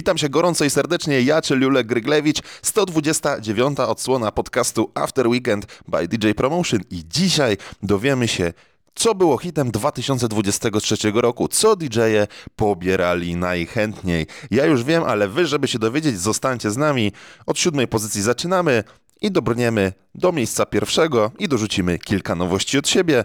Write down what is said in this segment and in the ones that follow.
Witam się gorąco i serdecznie, ja, czyli Julek Gryglewicz, 129. odsłona podcastu After Weekend by DJ Promotion i dzisiaj dowiemy się, co było hitem 2023 roku? Co DJ-e pobierali najchętniej? Ja już wiem, ale wy, żeby się dowiedzieć, zostańcie z nami. Od siódmej pozycji zaczynamy i dobrniemy do miejsca pierwszego i dorzucimy kilka nowości od siebie.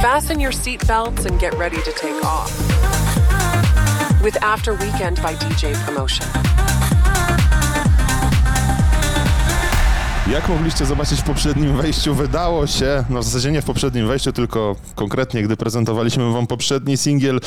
Fasten your seatbelts and get ready to take off. With After Weekend by DJ Promotion. Jak mogliście zobaczyć w poprzednim wejściu, wydało się, no w zasadzie nie w poprzednim wejściu, tylko konkretnie, gdy prezentowaliśmy wam poprzedni singiel,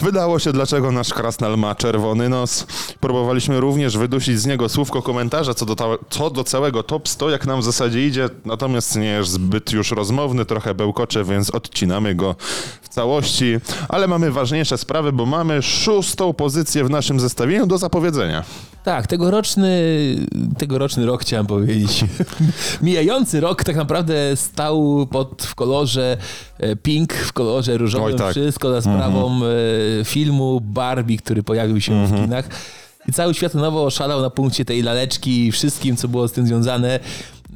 wydało się, dlaczego nasz krasnal ma czerwony nos. Próbowaliśmy również wydusić z niego słówko komentarza co do, ta, co do całego top 100, jak nam w zasadzie idzie, natomiast nie jest zbyt już rozmowny, trochę bełkocze, więc odcinamy go w całości, ale mamy ważniejsze sprawy, bo mamy szóstą pozycję w naszym zestawieniu do zapowiedzenia. Tak, tegoroczny, tegoroczny rok chciałem powiedzieć. Mijający rok tak naprawdę stał pod w kolorze e, pink, w kolorze różowym. Oj, tak. Wszystko za sprawą e, filmu Barbie, który pojawił się w kinach. I cały świat nowo oszalał na punkcie tej laleczki i wszystkim, co było z tym związane.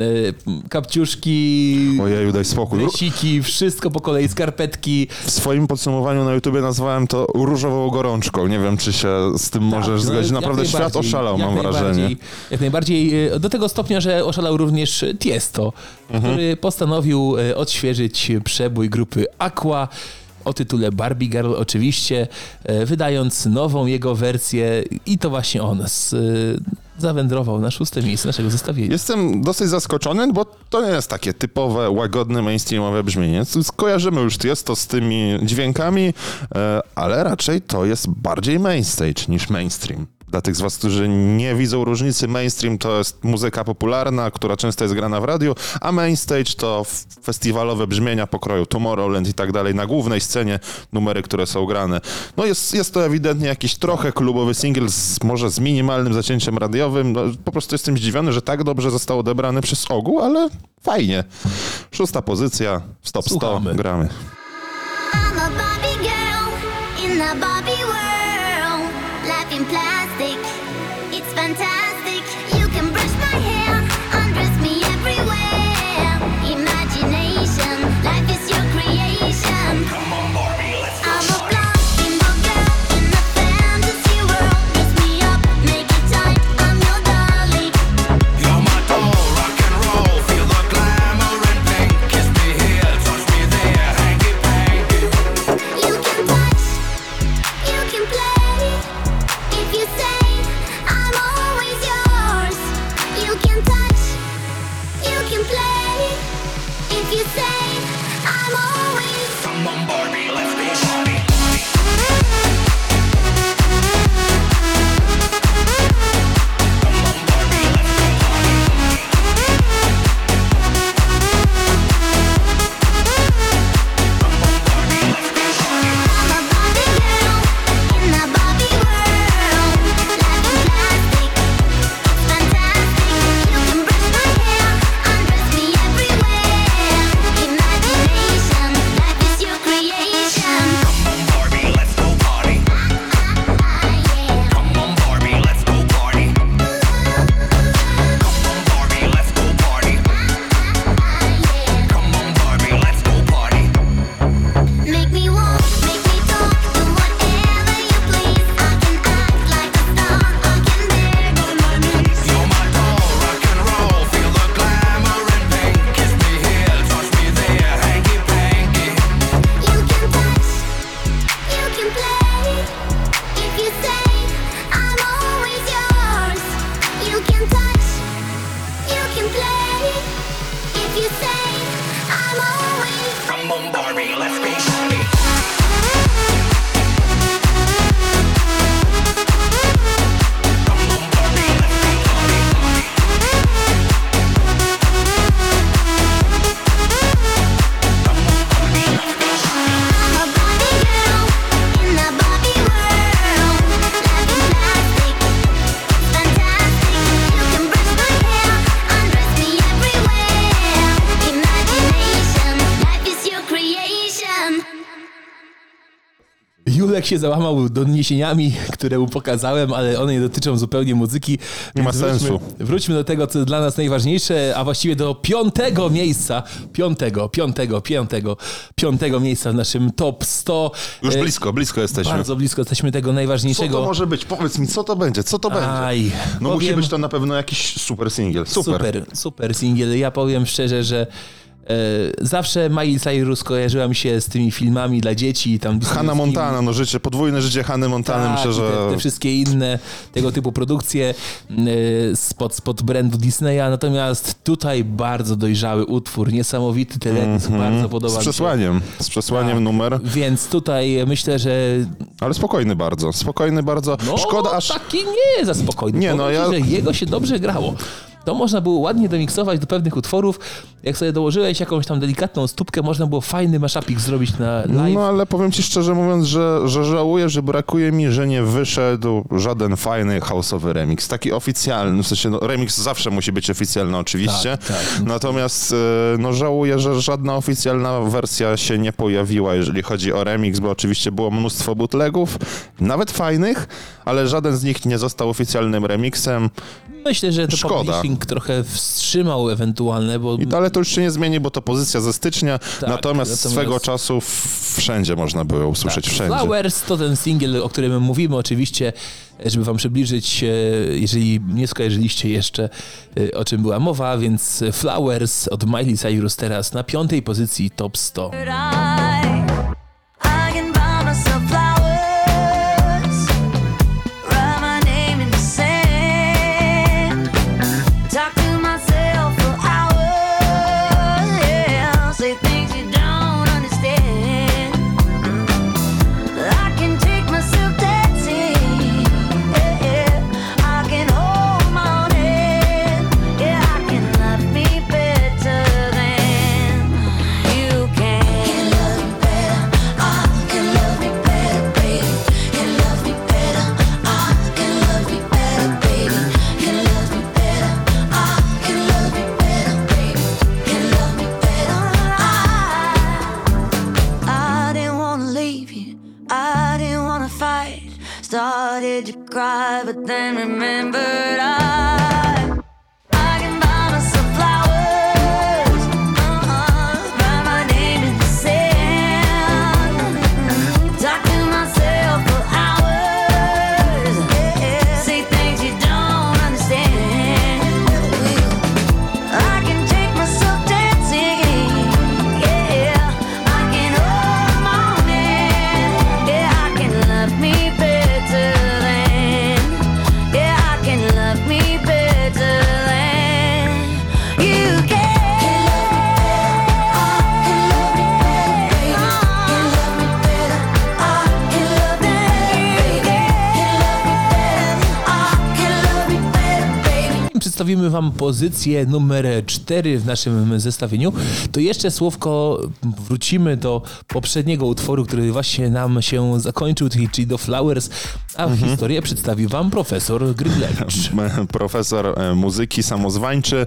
E, Kapciuszki, Ojeju, daj spokój. dresiki, wszystko po kolei, skarpetki. W swoim podsumowaniu na YouTubie nazwałem to różową gorączką. Nie wiem, czy się z tym możesz Tak, no, zgodzić. jak Naprawdę świat najbardziej, oszalał, jak mam najbardziej, wrażenie. Jak najbardziej. e, Do tego stopnia, że oszalał również Tiesto, Mhm. który postanowił e, odświeżyć przebój grupy Aqua o tytule Barbie Girl oczywiście, e, wydając nową jego wersję i to właśnie on z, e, zawędrował na szóste miejsce naszego zestawienia. Jestem dosyć zaskoczony, bo to nie jest takie typowe, łagodne, mainstreamowe brzmienie. Skojarzymy już jest to z tymi dźwiękami, e, ale raczej to jest bardziej mainstage niż mainstream. Dla tych z was, którzy nie widzą różnicy, mainstream to jest muzyka popularna, która często jest grana w radiu, a mainstage to festiwalowe brzmienia pokroju Tomorrowland i tak dalej, na głównej scenie numery, które są grane. No jest, jest to ewidentnie jakiś trochę klubowy singiel, z, może z minimalnym zacięciem radiowym. No, po prostu jestem zdziwiony, że tak dobrze został odebrany przez ogół, ale fajnie. Szósta pozycja, stop 100, Słuchamy. gramy. I'm a Barbie girl in the Barbie world. Life in plastic, Julek się załamał doniesieniami, które mu pokazałem, ale one nie dotyczą zupełnie muzyki. Nie ma Więc wróćmy- sensu. Wróćmy do tego, co dla nas najważniejsze, a właściwie do piątego miejsca, piątego, piątego, piątego, piątego miejsca w naszym top 100. Już E, blisko, blisko jesteśmy. Bardzo blisko jesteśmy tego Co najważniejszego. to może być? Powiedz mi, co to będzie? Co to będzie? Aj, No musi powiem- być to na pewno jakiś super singiel. Super. Super, super singiel. Ja powiem szczerze, że zawsze Miley Cyrus kojarzyła mi się z tymi filmami dla dzieci. Tam Hanna. Montana, no życie, podwójne życie Hanny Montany, Tak, myślę, że... te, te wszystkie inne tego typu produkcje y, spod, spod brandu Disneya. Natomiast tutaj bardzo dojrzały utwór, niesamowity teledysk, bardzo podoba Z mi się. przesłaniem, z przesłaniem Tak. numer, Więc tutaj myślę, że ale spokojny bardzo, spokojny bardzo. no, Szkoda aż... taki nie za spokojny. Nie, no ja- że jego się dobrze grało. To można było ładnie domiksować do pewnych utworów. Jak sobie dołożyłeś jakąś tam delikatną stópkę, można było fajny mashupik zrobić na live. No ale powiem ci szczerze mówiąc, że, że żałuję, że brakuje mi, że nie wyszedł żaden fajny houseowy remix. Taki oficjalny, w sensie no, remix zawsze musi być oficjalny oczywiście. Tak, tak. Natomiast e, no żałuję, że żadna oficjalna wersja się nie pojawiła, jeżeli chodzi o remix, bo oczywiście było mnóstwo bootlegów, nawet fajnych, ale żaden z nich nie został oficjalnym remixem. Myślę, że to Szkoda. Publishing trochę wstrzymał ewentualne, bo I, ale to już się nie zmieni, bo to pozycja ze stycznia, natomiast, natomiast- swego czasu wszędzie można było usłyszeć, wszędzie. Flowers to ten singiel, o którym mówimy oczywiście, żeby wam przybliżyć, e, jeżeli nie skojarzyliście jeszcze, e, o czym była mowa, więc Flowers od Miley Cyrus teraz na piątej pozycji top 100. Przedstawimy wam pozycję numer 4 w naszym zestawieniu. To jeszcze słówko wrócimy do poprzedniego utworu, który właśnie nam się zakończył, czyli do Flowers, a historię przedstawi wam profesor Gryglewicz. profesor e, muzyki samozwańczy.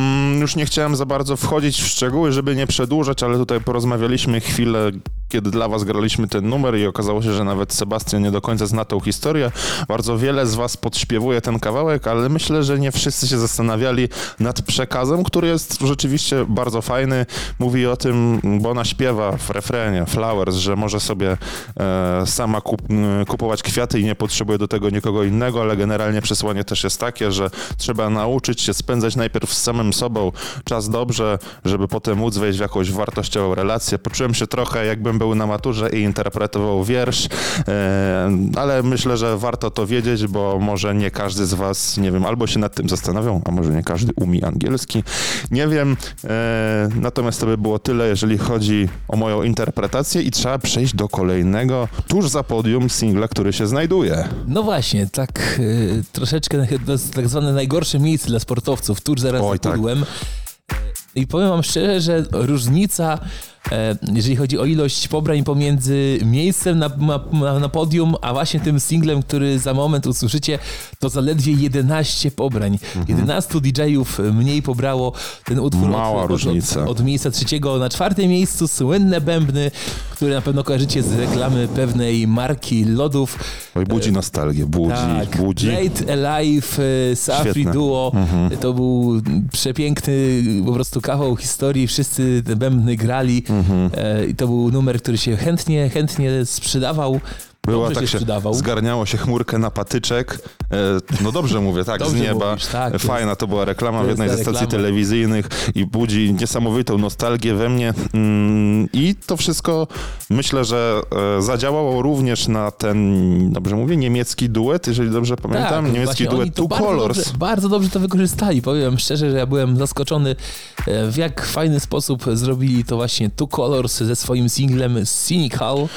Mm, Już nie chciałem za bardzo wchodzić w szczegóły, żeby nie przedłużać, ale tutaj porozmawialiśmy chwilę, kiedy dla was graliśmy ten numer i okazało się, że nawet Sebastian nie do końca zna tą historię. Bardzo wiele z was podśpiewuje ten kawałek, ale myślę, że nie wszyscy się zastanawiali nad przekazem, który jest rzeczywiście bardzo fajny. Mówi o tym, bo ona śpiewa w refrenie Flowers, że może sobie e, sama kup, kupować kwiaty i nie potrzebuje do tego nikogo innego, ale generalnie przesłanie też jest takie, że trzeba nauczyć się spędzać najpierw z samym sobą czas dobrze, żeby potem móc wejść w jakąś wartościową relację. Poczułem się trochę jakbym był na maturze i interpretował wiersz, e, ale myślę, że warto to wiedzieć, bo może nie każdy z was, nie wiem, albo się nad tym zastanawiał, a może nie każdy umie angielski. Nie wiem, e, natomiast to by było tyle, jeżeli chodzi o moją interpretację i trzeba przejść do kolejnego, tuż za podium singla, który się znajduje. No właśnie, tak y, troszeczkę tak zwane najgorsze miejsce dla sportowców, tuż zaraz Oj, za tak. Pudłem. I powiem wam szczerze, że różnica, e, jeżeli chodzi o ilość pobrań pomiędzy miejscem na, na, na podium, a właśnie tym singlem, który za moment usłyszycie, to zaledwie 11 pobrań. 11 DJ-ów mniej pobrało ten utwór Mała od, różnica. Od, od miejsca trzeciego na czwartym miejscu słynne bębny, który na pewno kojarzycie z reklamy pewnej marki lodów. Oj, budzi nostalgię, budzi, Tak, budzi. Late Alive e, z Afri Świetne. Duo. To był przepiękny po prostu kawał historii. Wszyscy te bębny grali e, i to był numer, który się chętnie, chętnie sprzedawał. Była Dobrze tak się sprzedawał. zgarniało się chmurkę na patyczek. E, no dobrze mówię, tak, Dobrze z nieba. mówisz, tak, Fajna to była reklama w jednej ze stacji telewizyjnych i budzi niesamowitą nostalgię we mnie. Mm, I to wszystko myślę, że e, zadziałało również na ten, dobrze mówię, niemiecki duet, jeżeli dobrze pamiętam. niemiecki Tak, właśnie duet Two bardzo Colors. Dobrze, bardzo dobrze to wykorzystali. Powiem szczerze, że ja byłem zaskoczony, e, w jak fajny sposób zrobili to właśnie Two Colors ze swoim singlem Cynical.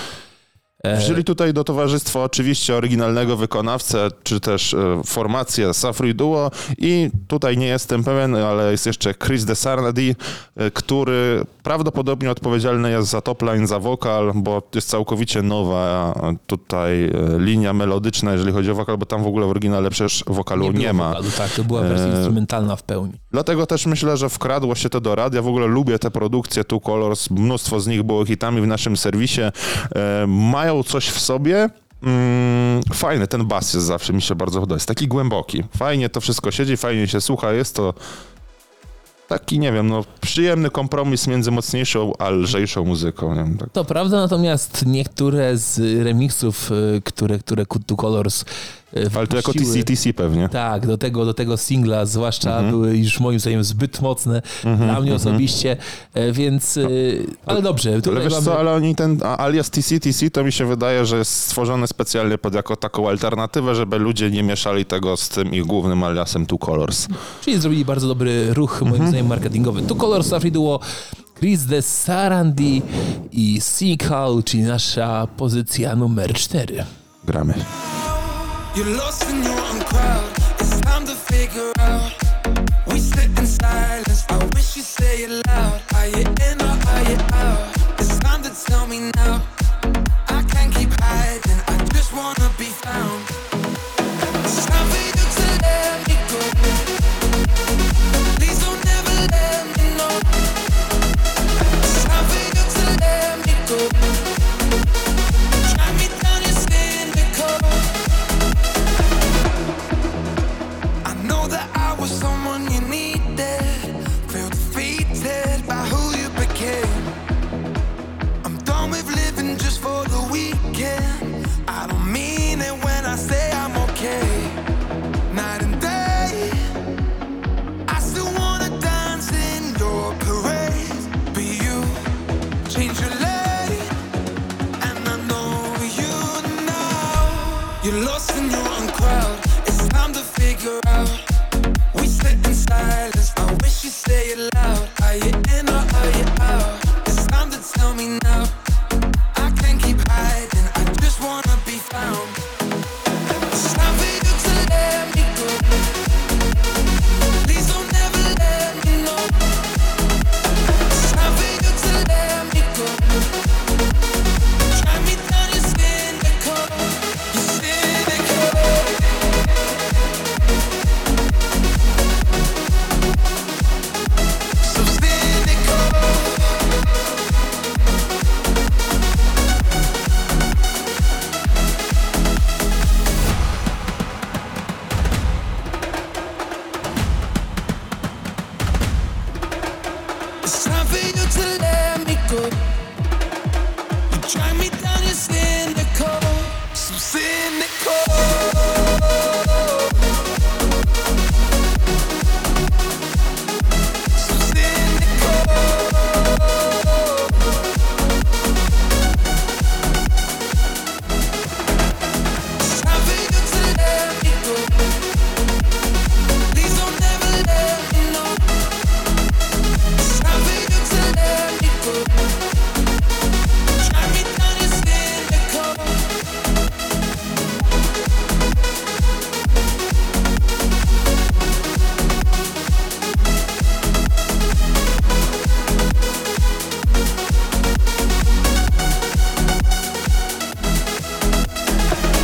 E, Wzięli tutaj do towarzystwa oczywiście oryginalnego wykonawcę, czy też e, formację Safri Duo i tutaj nie jestem pewien, ale jest jeszcze Chris de Sarnady, e, który prawdopodobnie odpowiedzialny jest za top line, za wokal, bo jest całkowicie nowa tutaj linia melodyczna, jeżeli chodzi o wokal, bo tam w ogóle w oryginale przecież wokalu nie, było ma. wokalu, tak, to była wersja instrumentalna w pełni. Dlatego też myślę, że wkradło się to do radia. W ogóle lubię te produkcje Two Colors. Mnóstwo z nich było hitami w naszym serwisie. E, mają coś w sobie. Mm, fajny, ten bas jest zawsze mi się bardzo podoba. Jest taki głęboki. Fajnie to wszystko siedzi, fajnie się słucha. Jest to taki, nie wiem, no, przyjemny kompromis między mocniejszą a lżejszą muzyką. Nie wiem, tak. To prawda, natomiast niektóre z remixów, e, które, które Two Colors e, Ale to jako wypuściły- TCTC pewnie. Tak, do tego, do tego singla zwłaszcza Mhm. były już moim zdaniem zbyt mocne dla mnie osobiście, e, więc, e, ale dobrze. Ale wiesz mamy... co, ale oni ten alias TCTC to mi się wydaje, że jest stworzony specjalnie pod jako taką alternatywę, żeby ludzie nie mieszali tego z tym ich głównym aliasem Two Colors. Czyli zrobili bardzo dobry ruch, moim Mhm. zdaniem, marketingowy. Tu Color Safri Duo, Chris de Sarandi i Seacal, czyli nasza pozycja numer 4. Gramy. You're lost in your own crowd. It's time to figure out. We sit in silence. I wish you'd say it loud. Are you in or are you out? It's time to tell me now. I can't keep hiding. I just wanna be found. It's time for you to let me go. Please don't ever let me know. It's time for you to let me go. For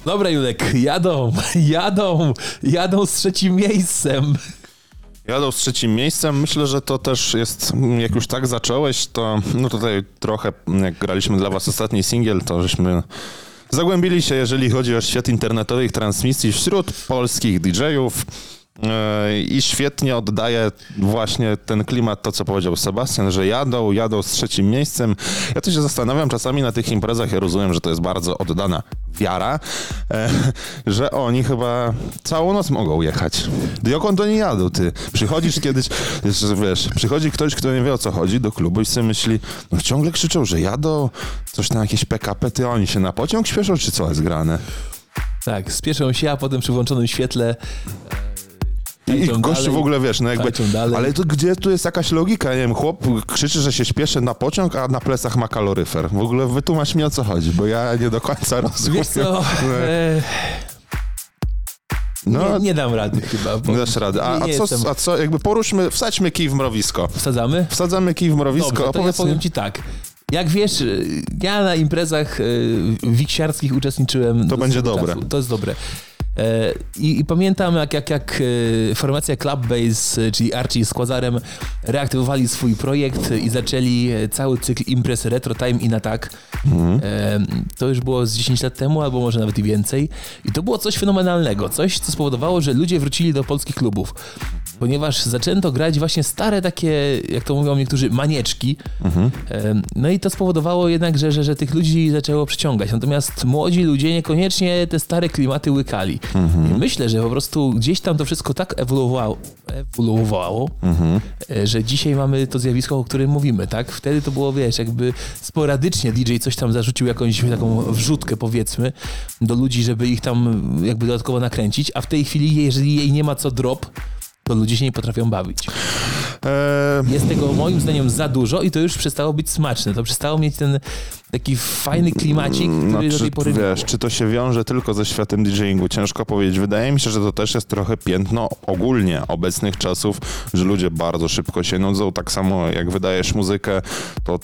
Dobra, Julek, jadą, jadą, jadą z trzecim miejscem. Jadą z trzecim miejscem. Myślę, że to też jest, jak już tak zacząłeś, to no tutaj trochę, jak graliśmy dla was ostatni singiel, to żeśmy zagłębili się, jeżeli chodzi o świat internetowych transmisji wśród polskich DJ-ów. E, I świetnie oddaje właśnie ten klimat, to co powiedział Sebastian, że jadą, jadą z trzecim miejscem. Ja to się zastanawiam czasami na tych imprezach, ja rozumiem, że to jest bardzo oddana wiara, e, że oni chyba całą noc mogą jechać. Dokąd oni jadą, ty? Przychodzisz kiedyś, wiesz, przychodzi ktoś, kto nie wie o co chodzi do klubu i sobie myśli, no ciągle krzyczą, że jadą, coś na jakieś PKP, ty oni się na pociąg śpieszą, czy co jest grane? Tak, spieszą się, a potem przy włączonym świetle I, gościu dalej, w ogóle, wiesz, no jakby, ale to gdzie tu jest jakaś logika, nie wiem, chłop krzyczy, że się śpieszy na pociąg, a na plecach ma kaloryfer. W ogóle wytłumacz mi o co chodzi, bo ja nie do końca rozumiem. Wiesz co, e, No, nie, nie dam rady chyba. Bo nie dasz rady. A, a, co, a co, jakby poruszmy, wsadźmy kij w mrowisko. Wsadzamy? Wsadzamy kij w mrowisko, Dobrze, to ja powiem ci tak. Jak wiesz, y, ja na imprezach y, wiksiarskich uczestniczyłem. To będzie dobre. Czasu. To jest dobre. E, I, I pamiętam, jak, jak, jak e, formacja Club Base, e, czyli Archie z Quazarem, reaktywowali swój projekt i zaczęli cały cykl imprez Retro Time in Attack. E, To już było z 10 lat temu, albo może nawet i więcej. I to było coś fenomenalnego. Coś, co spowodowało, że ludzie wrócili do polskich klubów. Ponieważ zaczęto grać właśnie stare takie, jak to mówią niektórzy, manieczki. E, No i to spowodowało jednak, że, że, że tych ludzi zaczęło przyciągać. Natomiast młodzi ludzie niekoniecznie te stare klimaty łykali. I myślę, że po prostu gdzieś tam to wszystko tak ewoluowało, ewoluowało e, że dzisiaj mamy to zjawisko, o którym mówimy, tak? Wtedy to było, wiesz, jakby sporadycznie DJ coś tam zarzucił jakąś taką wrzutkę, powiedzmy, do ludzi, żeby ich tam jakby dodatkowo nakręcić, a w tej chwili, jeżeli jej nie ma co drop, to ludzie się nie potrafią bawić. E, Jest tego moim zdaniem za dużo i to już przestało być smaczne. To przestało mieć ten taki fajny klimacik, który no, do czy, tej pory wiesz, czy to się wiąże tylko ze światem DJingu? Ciężko powiedzieć. Wydaje mi się, że to też jest trochę piętno ogólnie obecnych czasów, że ludzie bardzo szybko się nudzą. Tak samo jak wydajesz muzykę, to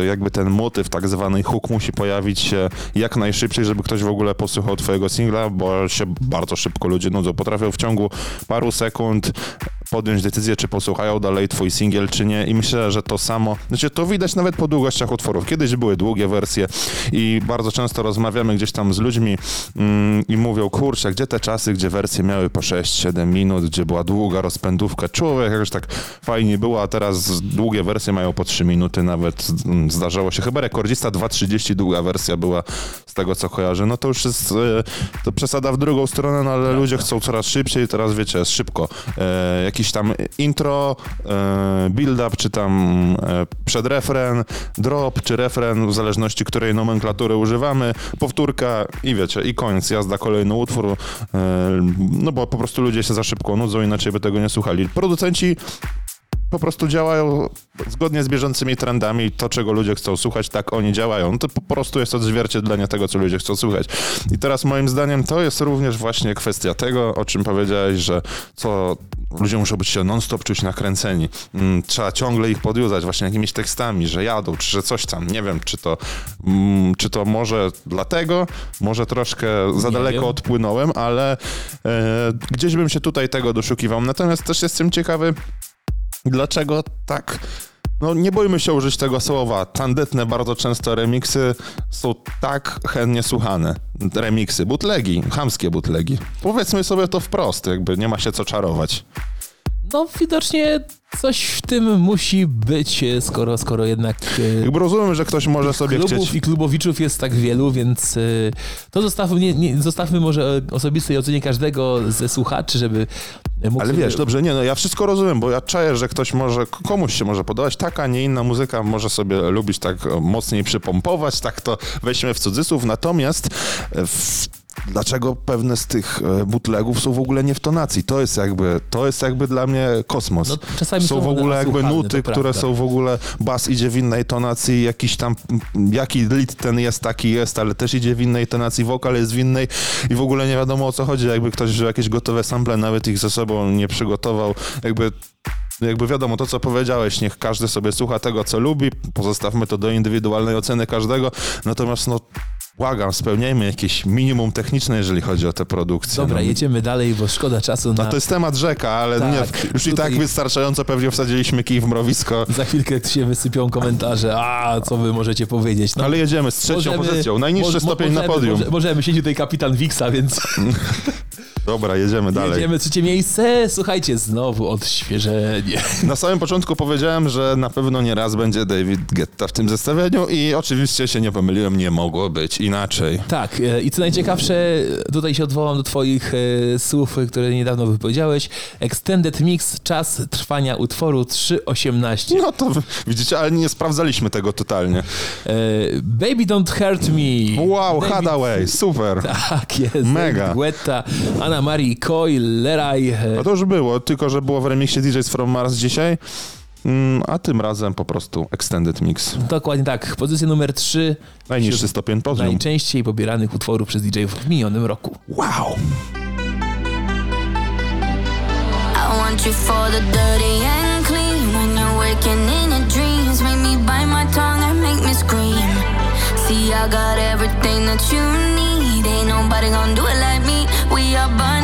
e, jakby ten motyw, tak zwany hook musi pojawić się jak najszybciej, żeby ktoś w ogóle posłuchał twojego singla, bo się bardzo szybko ludzie nudzą. Potrafią w ciągu paru sekund podjąć decyzję, czy posłuchają dalej twój singiel, czy nie. I myślę, że to samo, znaczy to widać nawet po długościach utworów. Kiedyś były długie wersje i bardzo często rozmawiamy gdzieś tam z ludźmi mm, i mówią, kurczę, gdzie te czasy, gdzie wersje miały po 6-7 minut, gdzie była długa rozpędówka. Człowiek jakoś tak fajnie było, a teraz długie wersje mają po 3 minuty nawet. mm, Zdarzało się, chyba rekordzista 2.30 długa wersja była z tego, co kojarzę. No to już jest, e, to przesada w drugą stronę, no ale ludzie chcą coraz szybciej, teraz wiecie, jest szybko. E, jakiś tam intro, e, build-up, czy tam e, przedrefren, drop, czy refren, w zależności której nomenklatury używamy, powtórka i wiecie, i koniec, jazda, kolejny utwór, e, no bo po prostu ludzie się za szybko nudzą, inaczej by tego nie słuchali. Producenci po prostu działają zgodnie z bieżącymi trendami. To, czego ludzie chcą słuchać, tak oni działają. To po prostu jest odzwierciedlenie tego, co ludzie chcą słuchać. I teraz moim zdaniem to jest również właśnie kwestia tego, o czym powiedziałeś, że co ludzie muszą być się non-stop czuć nakręceni. Mm, Trzeba ciągle ich podjudzać właśnie jakimiś tekstami, że jadą, czy że coś tam. Nie wiem, czy to, mm, czy to może dlatego, może troszkę za Nie daleko wiem. odpłynąłem, ale e, gdzieś bym się tutaj tego doszukiwał. Natomiast też jestem ciekawy, Dlaczego tak? No nie bójmy się użyć tego słowa. Tandetne bardzo często remiksy są tak chętnie słuchane. Remiksy, butlegi, chamskie butlegi. Powiedzmy sobie to wprost, jakby nie ma się co czarować. No widocznie coś w tym musi być, skoro, skoro jednak e, Jakby rozumiem, że ktoś może sobie klubów chcieć... i klubowiczów jest tak wielu, więc e, to zostawmy, nie, nie, zostawmy może osobistej ocenie każdego ze słuchaczy, żeby mógł Ale wiesz, dobrze, nie, no ja wszystko rozumiem, bo ja czaję, że ktoś może, komuś się może podobać taka, nie inna muzyka, może sobie lubić tak mocniej przypompować, tak to weźmy w cudzysłów, natomiast w, dlaczego pewne z tych e, bootlegów są w ogóle nie w tonacji? To jest jakby, to jest jakby dla mnie kosmos. No, czasami są są w ogóle jakby nuty, które są w ogóle, bas idzie w innej tonacji, jakiś tam, jaki lead ten jest, taki jest, ale też idzie w innej tonacji, wokal jest w innej i w ogóle nie wiadomo o co chodzi, jakby ktoś wziął jakieś gotowe sample, nawet ich ze sobą nie przygotował, jakby jakby wiadomo, to co powiedziałeś, niech każdy sobie słucha tego, co lubi, pozostawmy to do indywidualnej oceny każdego, natomiast no Błagam, spełniajmy jakieś minimum techniczne, jeżeli chodzi o te produkcje. Dobra, no. jedziemy dalej, bo szkoda czasu na... No to jest temat rzeka, ale Tak, nie, już i tutaj- tak wystarczająco pewnie wsadziliśmy kij w mrowisko. Za chwilkę się wysypią komentarze, a co wy możecie powiedzieć. No, Ale jedziemy z trzecią pozycją. Najniższy mo- mo- stopień na możemy, podium. Może, możemy, siedzi tutaj kapitan Wixa, więc Dobra, jedziemy dalej. jedziemy trzecie miejsce. Słuchajcie, znowu odświeżenie. Na samym początku powiedziałem, że na pewno nie raz będzie David Guetta w tym zestawieniu i oczywiście się nie pomyliłem, nie mogło być inaczej. Tak, e, i co najciekawsze, tutaj się odwołam do twoich e, słów, które niedawno wypowiedziałeś. Extended Mix, czas trwania utworu 3.18. No to widzicie, ale nie sprawdzaliśmy tego totalnie. E, Baby Don't Hurt Me. Wow, David- Hadaway, super. Tak jest. Mega. Guetta, Anna Marie Coyle, Leraj. e, No to już było, tylko że było w remiksie DJs from Mars dzisiaj, mm, a tym razem po prostu Extended Mix. Dokładnie tak. Pozycja numer 3. Najniższy stopień podium. Najczęściej pobieranych utworów przez DJ-ów w minionym roku. Wow. I want you for the dirty and clean. When you're waking in your dreams, make me bite my tongue and make me scream. See, I got everything that you need. Ain't nobody gonna do it like me. be a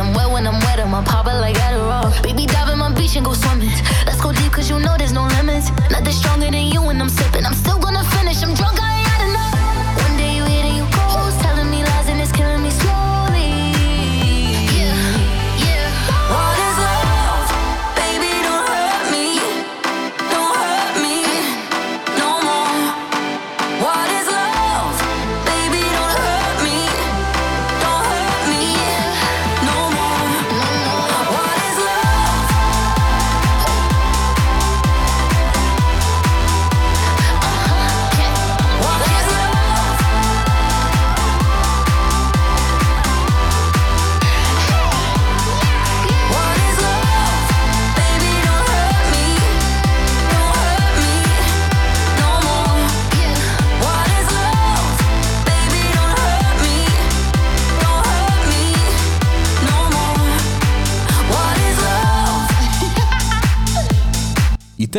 I'm wet when I'm wet, I'm popping like Adderall. Baby, dive in my beach and go swimming. Let's go deep, cause you know there's no limits. Nothing stronger than you when I'm sipping. I'm still gonna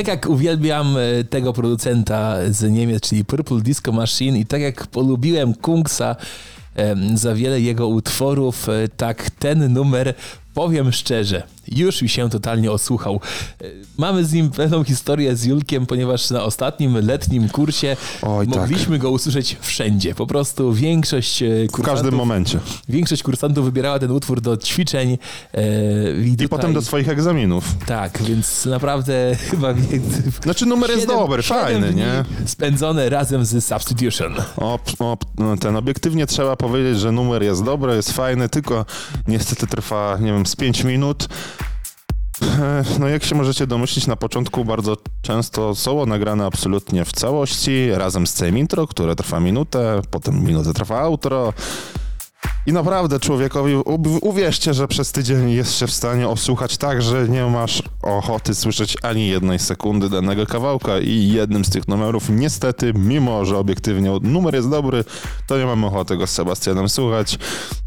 tak jak uwielbiam e, tego producenta z Niemiec, czyli Purple Disco Machine i tak jak polubiłem Kungsa za wiele jego utworów, e, tak ten numer, powiem szczerze, już mi się totalnie osłuchał. Mamy z nim pewną historię z Julkiem, ponieważ na ostatnim letnim kursie Oj, tak. mogliśmy go usłyszeć wszędzie. Po prostu większość e, W kursantów, każdym momencie. większość kursantów wybierała ten utwór do ćwiczeń. e, I, I tutaj- potem do swoich egzaminów. Tak, więc naprawdę chyba... Znaczy numer jest Siedem- dobry, siedem fajny, dni nie? Spędzone razem z Substitution. O, o, no, ten obiektywnie trzeba powiedzieć, że numer jest dobry, jest fajny, tylko niestety trwa, nie wiem, z 5 minut. No jak się możecie domyślić, na początku bardzo często są nagrane absolutnie w całości, razem z całym intro, które trwa minutę, potem minutę trwa outro. I naprawdę człowiekowi, uwierzcie, że przez tydzień jest się w stanie osłuchać tak, że nie masz ochoty słyszeć ani jednej sekundy danego kawałka i jednym z tych numerów niestety, mimo że obiektywnie numer jest dobry, to nie mamy ochoty go z Sebastianem słuchać.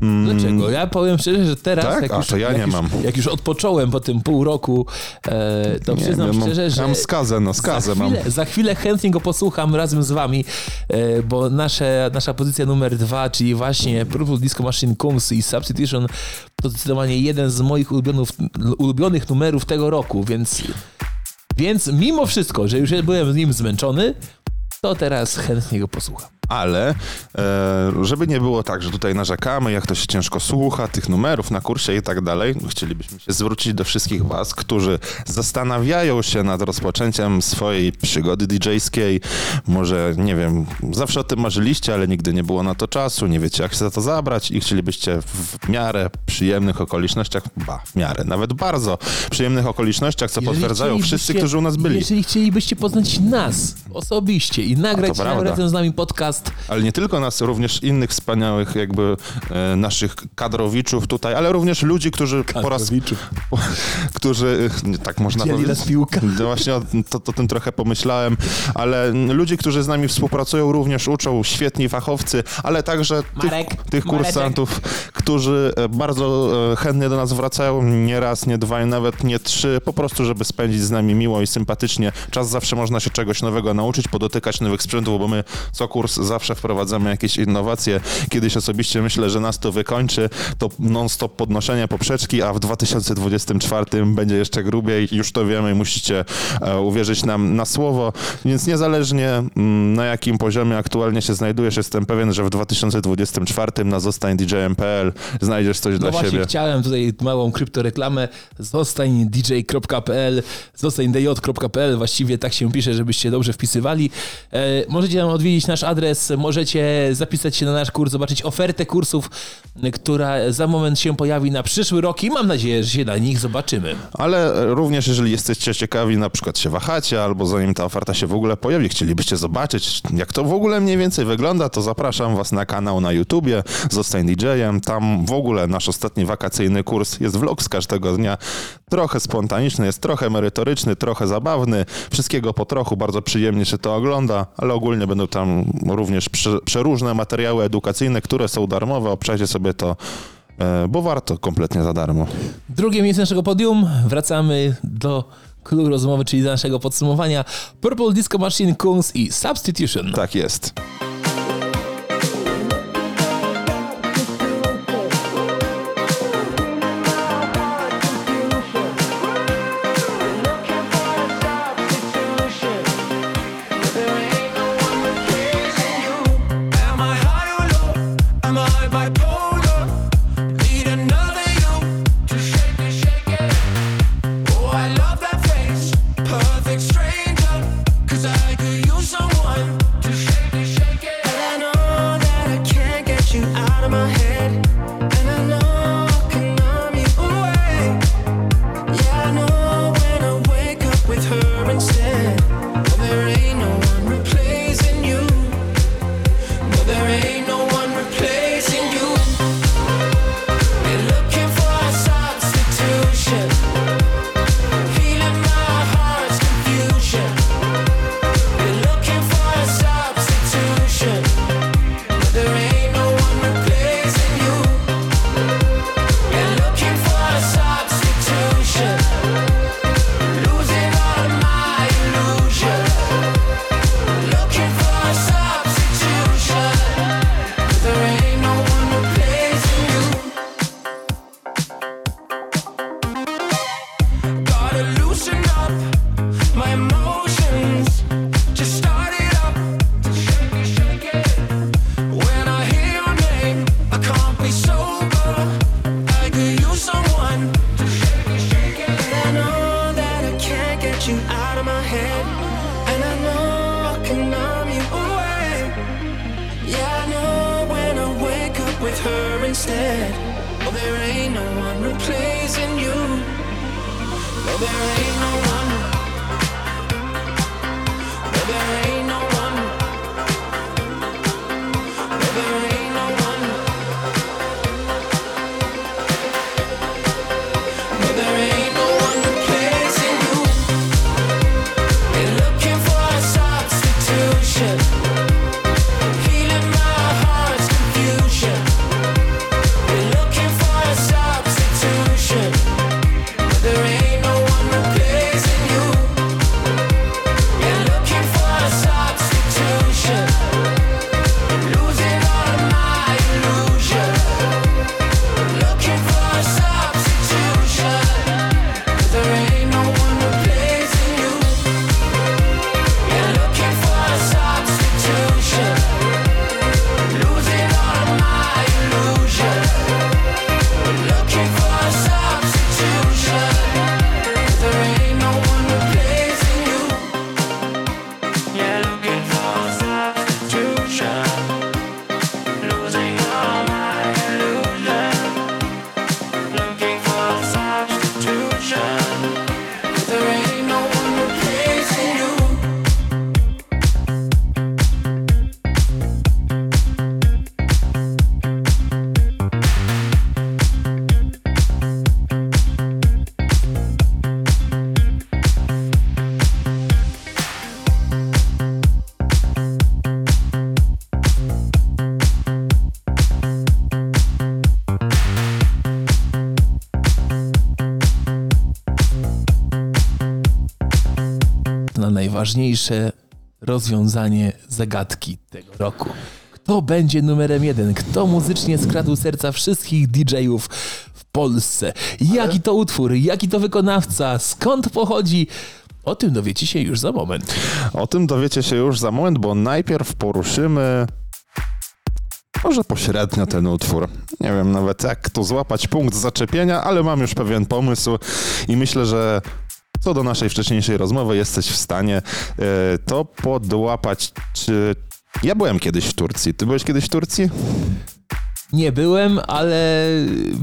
Mm, Dlaczego? Ja powiem szczerze, że teraz, Tak? jak, A, już, ja jak, nie już, mam. jak już odpocząłem po tym pół roku, e, to Nie przyznam wiem, mam- szczerze, że mam skazę, no skazę za, mam. chwilę, za chwilę chętnie go posłucham razem z wami, e, bo nasze, nasza pozycja numer dwa, czyli właśnie Purple Disco Machine Kungs i Substitution, to zdecydowanie jeden z moich ulubionych, ulubionych numerów tego roku, więc, więc mimo wszystko, że już byłem z nim zmęczony, to teraz chętnie go posłucham. Ale e, żeby nie było tak, że tutaj narzekamy, jak to się ciężko słucha, tych numerów na kursie i tak dalej, chcielibyśmy się zwrócić do wszystkich was, którzy zastanawiają się nad rozpoczęciem swojej przygody DJ-skiej. Może, nie wiem, zawsze o tym marzyliście, ale nigdy nie było na to czasu, nie wiecie jak się za to zabrać i chcielibyście w miarę przyjemnych okolicznościach, ba, w miarę, nawet bardzo przyjemnych okolicznościach, co Jeżeli potwierdzają wszyscy, którzy u nas byli. Jeżeli chcielibyście poznać nas osobiście i nagrać razem z nami podcast, Ale nie tylko nas, również innych wspaniałych jakby e, naszych kadrowiczów tutaj, ale również ludzi, którzy po raz... Po, którzy, e, nie, tak można Dzieli powiedzieć. nas piłka. No właśnie o, to, to tym trochę pomyślałem, ale ludzi, którzy z nami współpracują, również uczą, świetni fachowcy, ale także tych, Marek, tych kursantów, którzy e, bardzo e, chętnie do nas wracają, nie raz, nie dwa, i nawet nie trzy, po prostu, żeby spędzić z nami miło i sympatycznie. Czas zawsze można się czegoś nowego nauczyć, podotykać nowych sprzętów, bo my co kurs zawsze wprowadzamy jakieś innowacje. Kiedyś osobiście myślę, że nas to wykończy, to non-stop podnoszenie poprzeczki, a w 2024 będzie jeszcze grubiej, już to wiemy i musicie e, uwierzyć nam na słowo, więc niezależnie mm, na jakim poziomie aktualnie się znajdujesz, jestem pewien, że w 2024 na zostańdj.pl znajdziesz coś No dla właśnie siebie. chciałem tutaj małą kryptoreklamę. Zostań dj.pl, zostań dj.pl, właściwie tak się pisze, żebyście dobrze wpisywali. E, możecie nam odwiedzić nasz adres, możecie zapisać się na nasz kurs, zobaczyć ofertę kursów, która za moment się pojawi na przyszły rok i mam nadzieję, że się na nich zobaczymy. Ale również jeżeli jesteście ciekawi, na przykład się wahacie, albo zanim ta oferta się w ogóle pojawi, chcielibyście zobaczyć, jak to w ogóle mniej więcej wygląda, to zapraszam was na kanał na YouTubie, zostań DJ-em. Tam w ogóle nasz ostatni wakacyjny kurs jest vlog z każdego dnia. Trochę spontaniczny, jest trochę merytoryczny, trochę zabawny. Wszystkiego po trochu, bardzo przyjemnie się to ogląda, ale ogólnie będą tam również prze, przeróżne materiały edukacyjne, które są darmowe. Obczajcie sobie to, e, bo warto kompletnie za darmo. Drugie miejsce naszego podium. Wracamy do klubu rozmowy, czyli do naszego podsumowania. Purple Disco Machine, Kungs i Substitution. Tak jest. Najważniejsze rozwiązanie zagadki tego roku. Kto będzie numerem jeden? Kto muzycznie skradł serca wszystkich DJ-ów w Polsce? Jaki to utwór? Jaki to wykonawca? Skąd pochodzi? O tym dowiecie się już za moment. O tym dowiecie się już za moment, bo najpierw poruszymy może pośrednio ten utwór. Nie wiem nawet jak to złapać punkt zaczepienia, ale mam już pewien pomysł i myślę, że co do naszej wcześniejszej rozmowy jesteś w stanie e, to podłapać. Czy ja byłem kiedyś w Turcji? Ty byłeś kiedyś w Turcji? Nie byłem, ale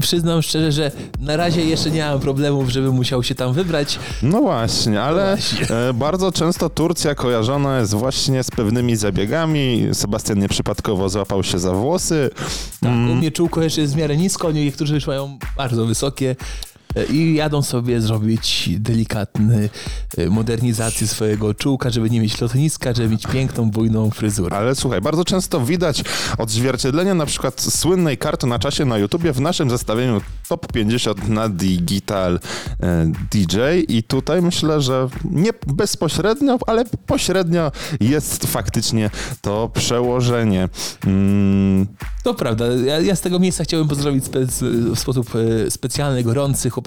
przyznam szczerze, że na razie jeszcze nie mam problemów, żeby musiał się tam wybrać. No właśnie, ale właśnie. e, bardzo często Turcja kojarzona jest właśnie z pewnymi zabiegami. Sebastian nieprzypadkowo złapał się za włosy. Tak, u mnie czółko jeszcze jest w miarę nisko, niektórzy już mają bardzo wysokie i jadą sobie zrobić delikatny e, modernizację swojego czółka, żeby nie mieć lotniska, żeby mieć piękną, bujną fryzurę. Ale słuchaj, bardzo często widać odzwierciedlenie na przykład słynnej karty na czasie na YouTubie w naszym zestawieniu Top 50 na Digital e, DJ i tutaj myślę, że nie bezpośrednio, ale pośrednio jest faktycznie to przełożenie. Mm, To prawda, ja, ja z tego miejsca chciałbym pozdrowić spe, w sposób e, specjalny, gorący chłopaków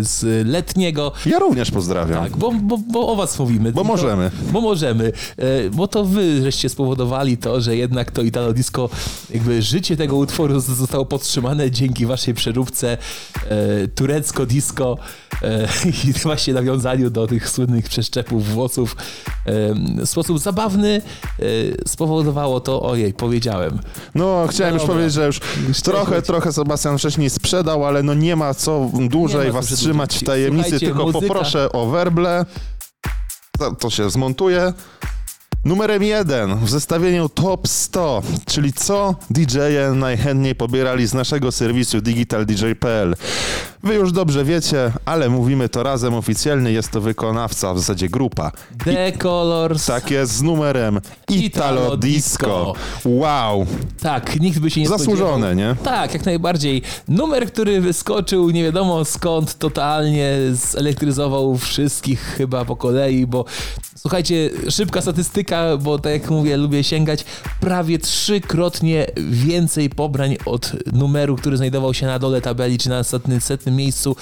z letniego. ja również pozdrawiam. Tak, bo, bo, bo o was mówimy. Bo to- możemy. Bo możemy. E, Bo to wy żeście spowodowali to, że jednak to Italo Disco, jakby życie tego utworu zostało podtrzymane dzięki waszej przeróbce e, turecko disco e, i właśnie nawiązaniu do tych słynnych przeszczepów włosów. W sposób zabawny spowodowało to, ojej, powiedziałem. No, chciałem No już powiedzieć, że już trochę, trochę Sebastian wcześniej sprzedał, ale no nie ma co dłużej was trzymać w tajemnicy, tylko muzyka- poproszę o werble. To, to się zmontuje. Numerem jeden w zestawieniu Top 100, czyli co DJ-e najchętniej pobierali z naszego serwisu digitaldj.pl. Wy już dobrze wiecie, ale mówimy to razem oficjalnie, jest to wykonawca, w zasadzie grupa. The Colors. Tak jest, z numerem Italo Italo Disco. Wow, Tak, nikt by się nie Zasłużone, spodziewał. nie? Tak, jak najbardziej. Numer, który wyskoczył nie wiadomo skąd, totalnie zelektryzował wszystkich chyba po kolei, bo słuchajcie, szybka statystyka, bo tak jak mówię, lubię sięgać, prawie trzykrotnie więcej pobrań od numeru, który znajdował się na dole tabeli, czy na setnym, miejscu.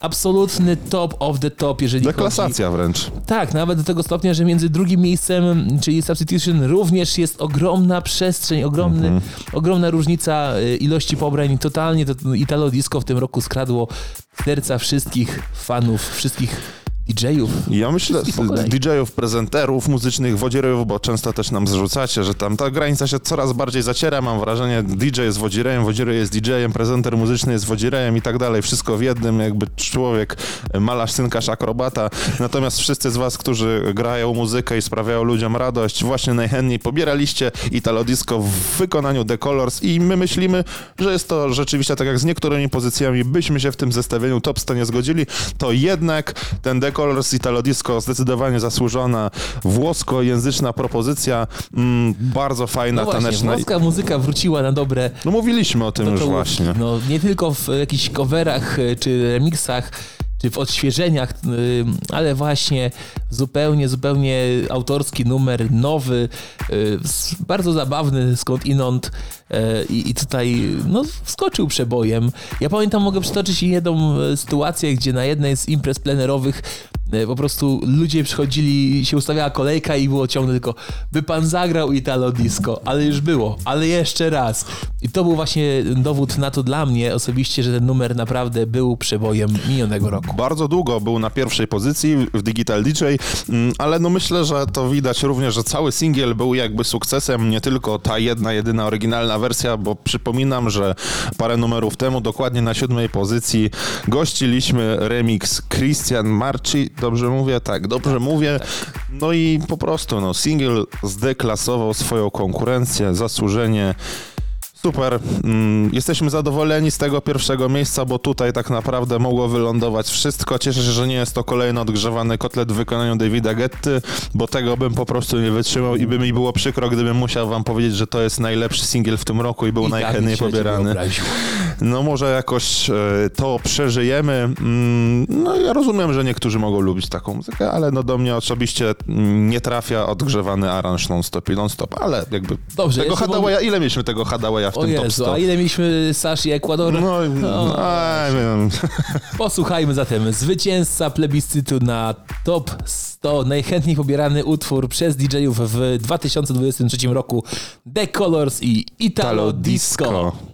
Absolutny top of the top, jeżeli chodzi deklasacja wręcz. tak, nawet do tego stopnia, że między drugim miejscem, czyli Substitution, również jest ogromna przestrzeń, ogromny, Mhm. ogromna różnica y, ilości pobrań. Totalnie to Italo Disco w tym roku skradło serca wszystkich fanów, wszystkich DJ-ów. Ja myślę. DJ-ów, prezenterów muzycznych, wodzirejów, bo często też nam zarzucacie, że tam ta granica się coraz bardziej zaciera. Mam wrażenie, DJ jest wodzirejem, wodzirej jest DJ-em, prezenter muzyczny jest wodzirejem i tak dalej. Wszystko w jednym, jakby człowiek, malarz, synkarz, akrobata. Natomiast wszyscy z was, którzy grają muzykę i sprawiają ludziom radość, właśnie najchętniej pobieraliście Italo Disco w wykonaniu The Colors i my myślimy, że jest to rzeczywiście tak jak z niektórymi pozycjami byśmy się w tym zestawieniu top 100 nie zgodzili, to jednak ten The Colors Italo Disco zdecydowanie zasłużona włoskojęzyczna propozycja, mm, bardzo fajna, No właśnie, taneczna. włoska muzyka wróciła na dobre No mówiliśmy o tym do już właśnie. No, nie tylko w jakichś coverach y, czy remixach, czy w odświeżeniach, y, ale właśnie zupełnie, zupełnie autorski numer, nowy, s- bardzo zabawny, skąd inąd i i tutaj no, wskoczył przebojem. Ja pamiętam, mogę przytoczyć jedną sytuację, gdzie na jednej z imprez plenerowych po prostu ludzie przychodzili, się ustawiała kolejka i było ciągle tylko by pan zagrał Italo Disco, ale już było, ale jeszcze raz. I to był właśnie dowód na to dla mnie osobiście, że ten numer naprawdę był przebojem minionego roku. Bardzo długo był na pierwszej pozycji w Digital DJ, mm, ale no myślę, że to widać również, że cały singiel był jakby sukcesem, nie tylko ta jedna, jedyna oryginalna wersja, bo przypominam, że parę numerów temu, dokładnie na siódmej pozycji, gościliśmy remix Christian Marci, dobrze mówię? Tak, dobrze mówię. No i po prostu, no, singiel zdeklasował swoją konkurencję, zasłużenie. Super. Mm, Jesteśmy zadowoleni z tego pierwszego miejsca, bo tutaj tak naprawdę mogło wylądować wszystko. Cieszę się, że nie jest to kolejny odgrzewany kotlet w wykonaniu Davida Getty, bo tego bym po prostu nie wytrzymał i by mi było przykro, gdybym musiał wam powiedzieć, że to jest najlepszy singiel w tym roku i był I tak najchętniej pobierany. No może jakoś e, to przeżyjemy. Mm, No ja rozumiem, że niektórzy mogą lubić taką muzykę, ale no do mnie osobiście mm, nie trafia odgrzewany aranż non-stop i non-stop, ale jakby Dobrze, tego Hadawaya, ile mieliśmy tego Hadawaya w O tym top Jezu, 100? a ile mieliśmy Sasz i Ekwador? No, no, a, wiem. Posłuchajmy zatem. Zwycięzca plebiscytu na top 100 najchętniej pobierany utwór przez DJ-ów w 2023 roku The Colors i Italo Disco. Sbagliare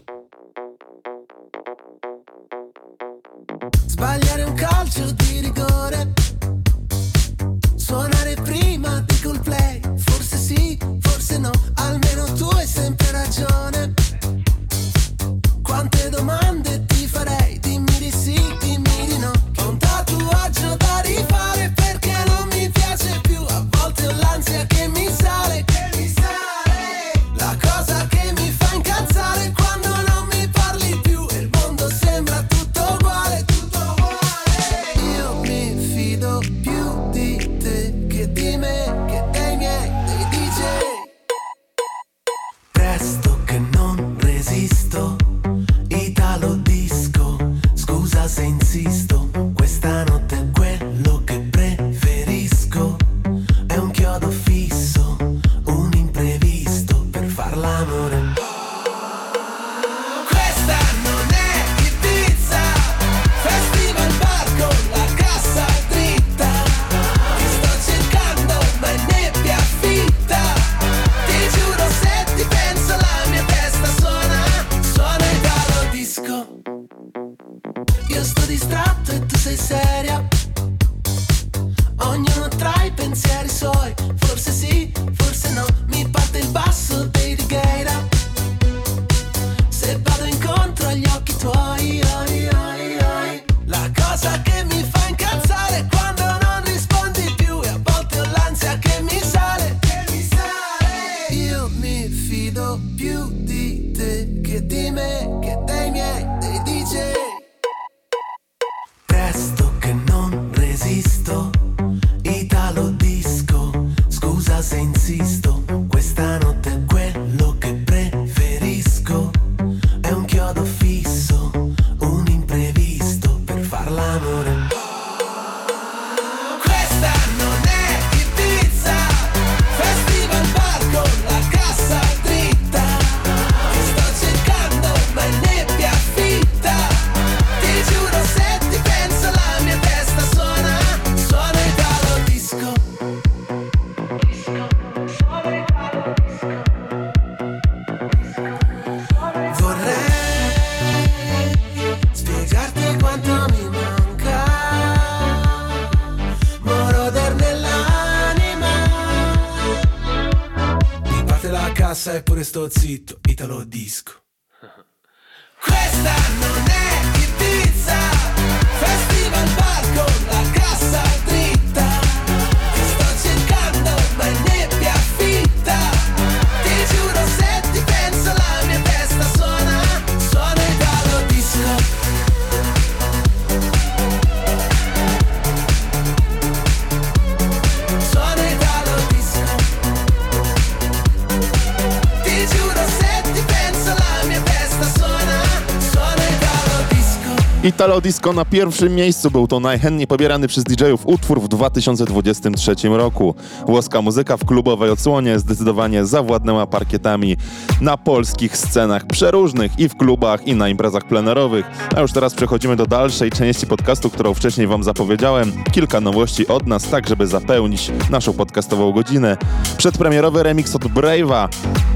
Italo Disco na pierwszym miejscu był to najchętniej pobierany przez DJ-ów utwór w 2023 roku. Włoska muzyka w klubowej odsłonie zdecydowanie zawładnęła parkietami na polskich scenach przeróżnych i w klubach i na imprezach plenerowych. A już teraz przechodzimy do dalszej części podcastu, którą wcześniej wam zapowiedziałem. Kilka nowości od nas, tak żeby zapełnić naszą podcastową godzinę. Przedpremierowy remix od Brave'a,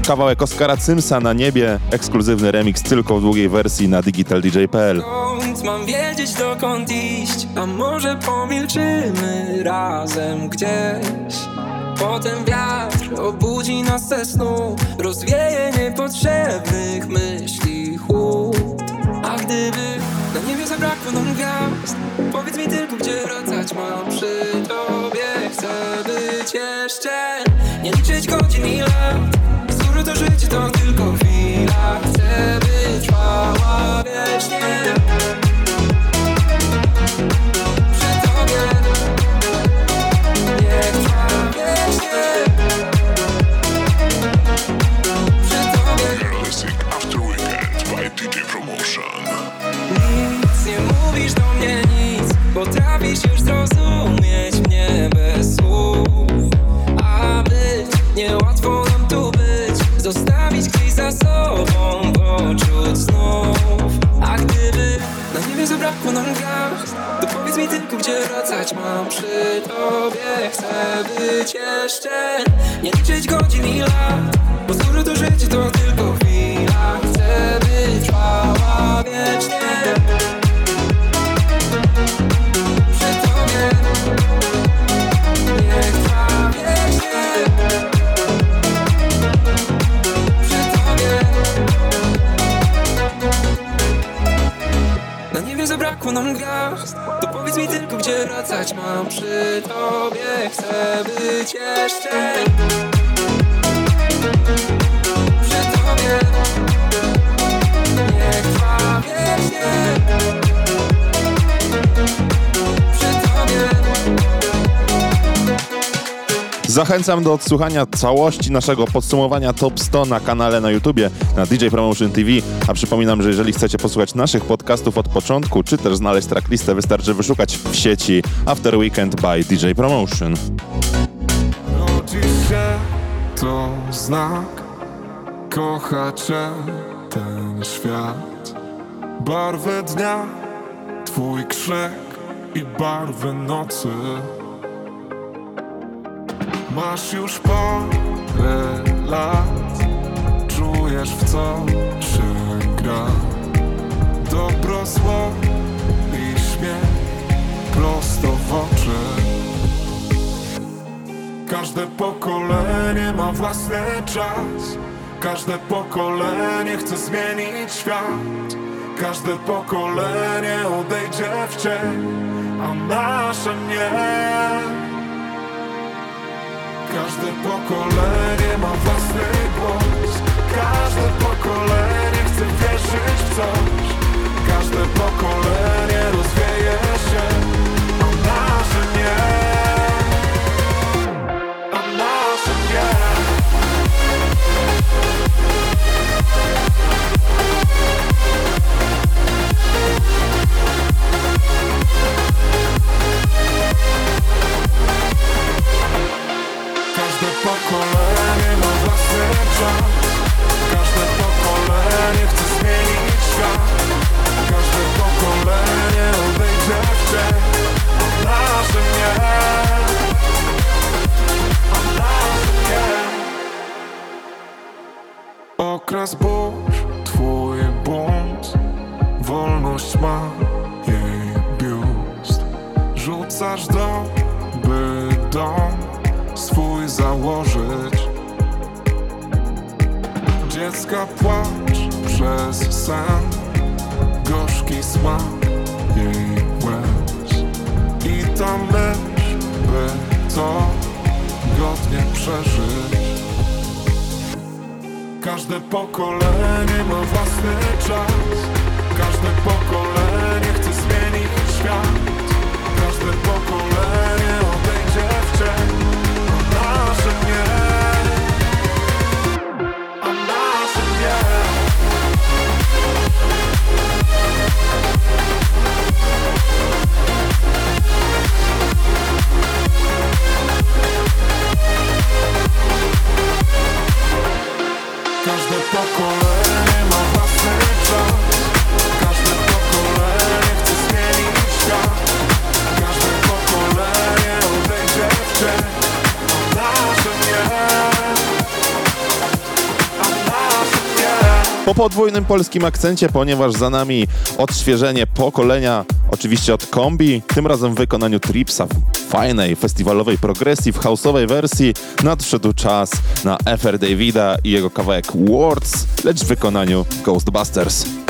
kawałek Oskara Cymsa na niebie, ekskluzywny remix tylko w długiej wersji na digitaldj.pl. Mam wiedzieć dokąd iść? A może pomilczymy razem gdzieś? Potem wiatr obudzi nas ze snu Rozwieje niepotrzebnych myśli chłód. A gdyby na niebie zabrakło nam gwiazd Powiedz mi tylko gdzie wracać mam przy tobie. Chcę być jeszcze Nie liczyć godzin i lat. Skoro to życie to tylko chwila. Chcę być trwała wiecznie Nic nie mówisz do mnie nic, potrafisz już zrozumieć mnie bez słów. A być niełatwo nam tu być, zostawić gdzieś za sobą poczuć znów. A gdyby na niebie zabrakło nam gwiazd, to powiedz mi tylko, gdzie wracać mam przy tobie. Chcę być jeszcze, nie liczyć godzin i lat, bo skoro to życie to tylko chwila. Chcę być trwała zabrakło nam gwiazd. To powiedz mi tylko, gdzie wracać mam. Przy tobie Chcę być jeszcze Zachęcam do odsłuchania całości naszego podsumowania Top 100 na kanale na YouTubie na DJ Promotion TV. A przypominam, że jeżeli chcecie posłuchać naszych podcastów od początku, czy też znaleźć tracklistę, wystarczy wyszukać w sieci After Weekend by DJ Promotion. Rodzi się to znak, kocha cię ten świat. Barwę dnia, twój krzyk i barwy nocy. Masz już parę lat, czujesz w co się gra. Dobro, zło i śmiech prosto w oczy. Każde pokolenie ma własny czas Każde pokolenie chce zmienić świat Każde pokolenie odejdzie w cień A nasze nie Każde pokolenie ma własny głos. Każde pokolenie chce wierzyć w coś. Każde pokolenie rozwieje się. A nasze nie. A nasze nie. Każde pokolenie ma własny czas Każde pokolenie podwójnym polskim akcencie, ponieważ za nami odświeżenie pokolenia, oczywiście od kombi, tym razem w wykonaniu Tripsa, w fajnej festiwalowej progresji, w houseowej wersji, nadszedł czas na FR Davida i jego kawałek Words, lecz w wykonaniu Ghostbusters.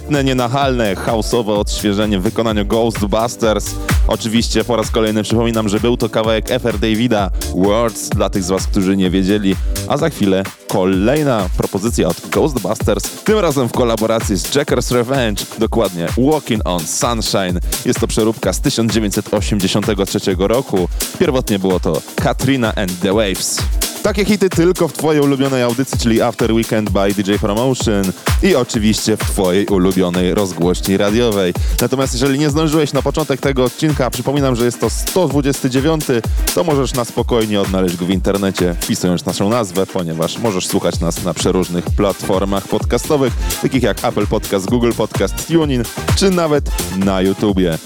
Świetne, nienachalne, houseowe odświeżenie w wykonaniu Ghostbusters. Oczywiście po raz kolejny przypominam, że był to kawałek FR Davida Words dla tych z Was, którzy nie wiedzieli. A za chwilę kolejna propozycja od Ghostbusters, tym razem w kolaboracji z Jackers Revenge, dokładnie Walking on Sunshine. Jest to przeróbka z 1983 roku. Pierwotnie było to Katrina and the Waves. Takie hity tylko w Twojej ulubionej audycji, czyli After Weekend by DJ Promotion i oczywiście w Twojej ulubionej rozgłośni radiowej. Natomiast jeżeli nie zdążyłeś na początek tego odcinka, przypominam, że jest to 129, to możesz na spokojnie odnaleźć go w internecie, wpisując naszą nazwę, ponieważ możesz słuchać nas na przeróżnych platformach podcastowych, takich jak Apple Podcast, Google Podcast, TuneIn, czy nawet na YouTubie.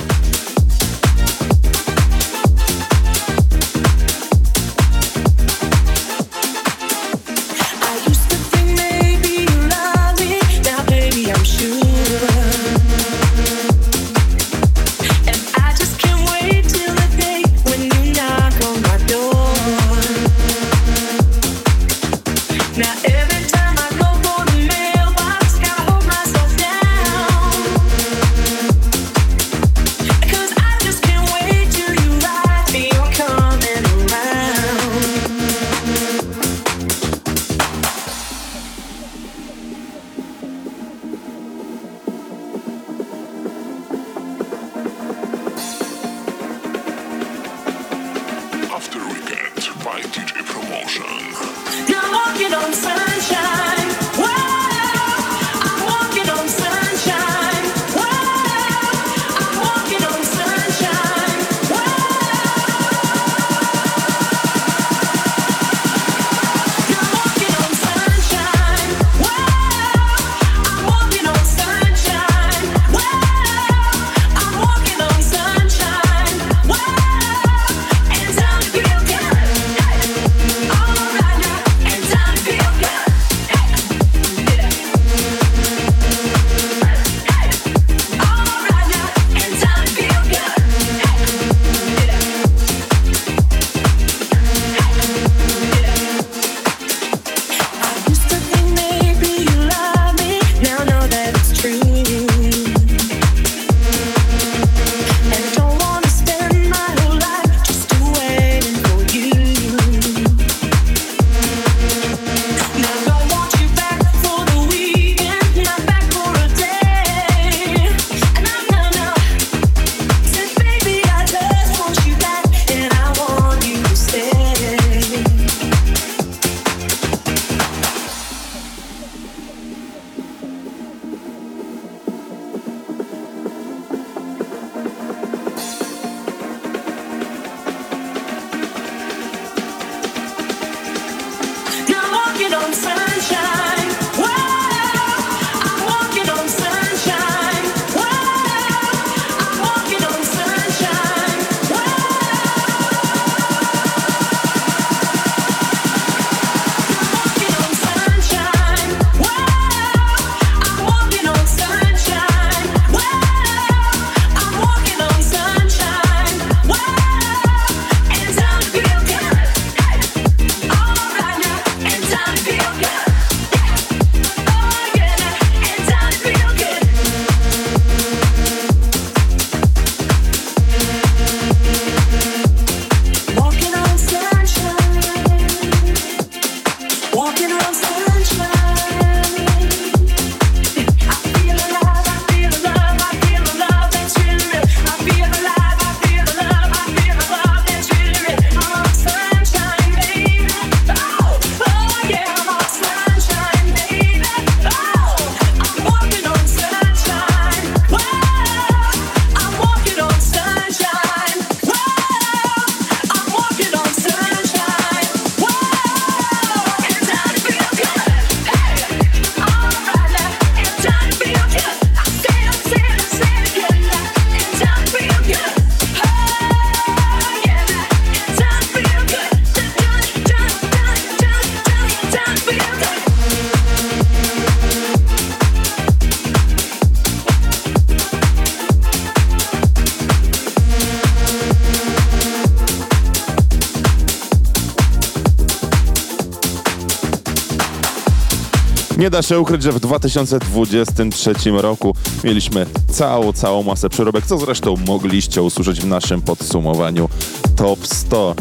Nie da się ukryć, że w 2023 roku mieliśmy całą, całą masę przeróbek, co zresztą mogliście usłyszeć w naszym podsumowaniu Top 100.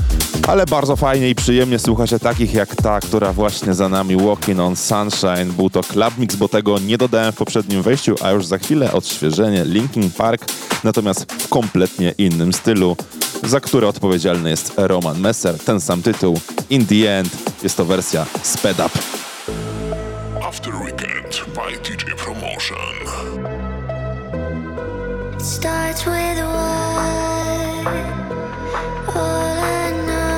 Ale bardzo fajnie i przyjemnie słucha się takich jak ta, która właśnie za nami Walking on Sunshine. Był to Club Mix, bo tego nie dodałem w poprzednim wejściu, a już za chwilę odświeżenie Linkin Park, natomiast w kompletnie innym stylu, za które odpowiedzialny jest Roman Messer. Ten sam tytuł, In the End, jest to wersja Sped Up. After Weekend by DJ Promotion. starts with a. All I know,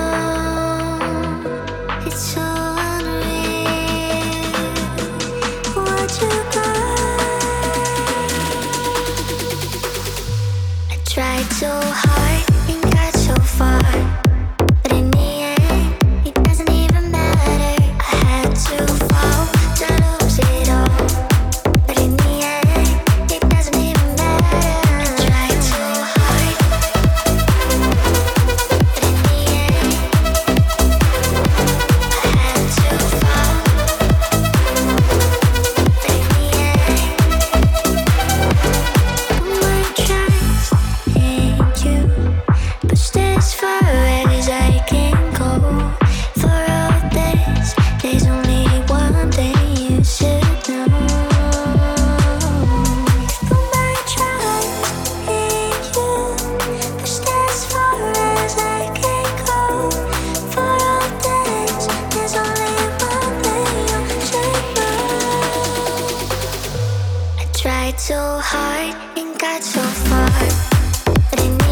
it's so. What tried so hard tried so hard and got so far. But in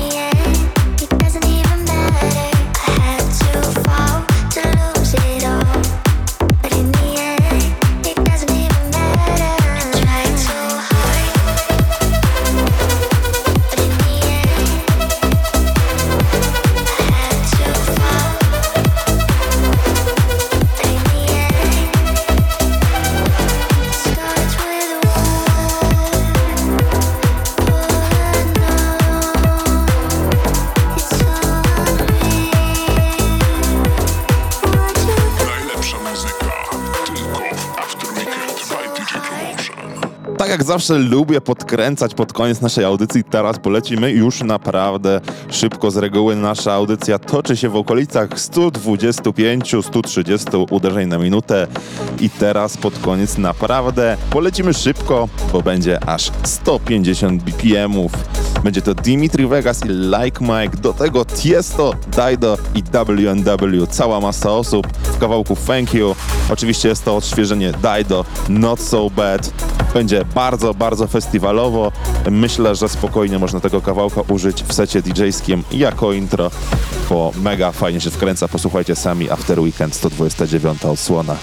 zawsze lubię podkręcać pod koniec naszej audycji, teraz polecimy już naprawdę szybko. Z reguły nasza audycja toczy się w okolicach 125-130 uderzeń na minutę i teraz pod koniec naprawdę polecimy szybko, bo będzie aż 150 BPM-ów. Będzie to Dimitri Vegas i Like Mike, do tego Tiesto, Dido i WNW. Cała masa osób w kawałku Thank You. Oczywiście jest to odświeżenie Dido, Not So Bad. Będzie bardzo, bardzo festiwalowo. Myślę, że spokojnie można tego kawałka użyć w secie DJ-skim jako intro, bo mega fajnie się wkręca. Posłuchajcie sami After Weekend 129 odsłona.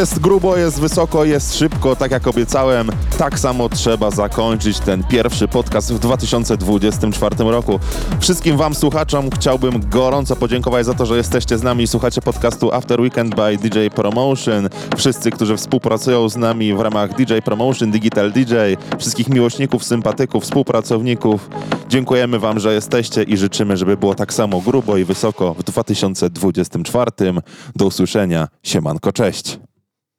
Jest grubo, jest wysoko, jest szybko, tak jak obiecałem. Tak samo trzeba zakończyć ten pierwszy podcast w 2024 roku. Wszystkim Wam słuchaczom chciałbym gorąco podziękować za to, że jesteście z nami i słuchacie podcastu After Weekend by DJ Promotion. Wszyscy, którzy współpracują z nami w ramach DJ Promotion, Digital DJ, wszystkich miłośników, sympatyków, współpracowników. Dziękujemy Wam, że jesteście i życzymy, żeby było tak samo grubo i wysoko w 2024. Do usłyszenia. Siemanko, cześć.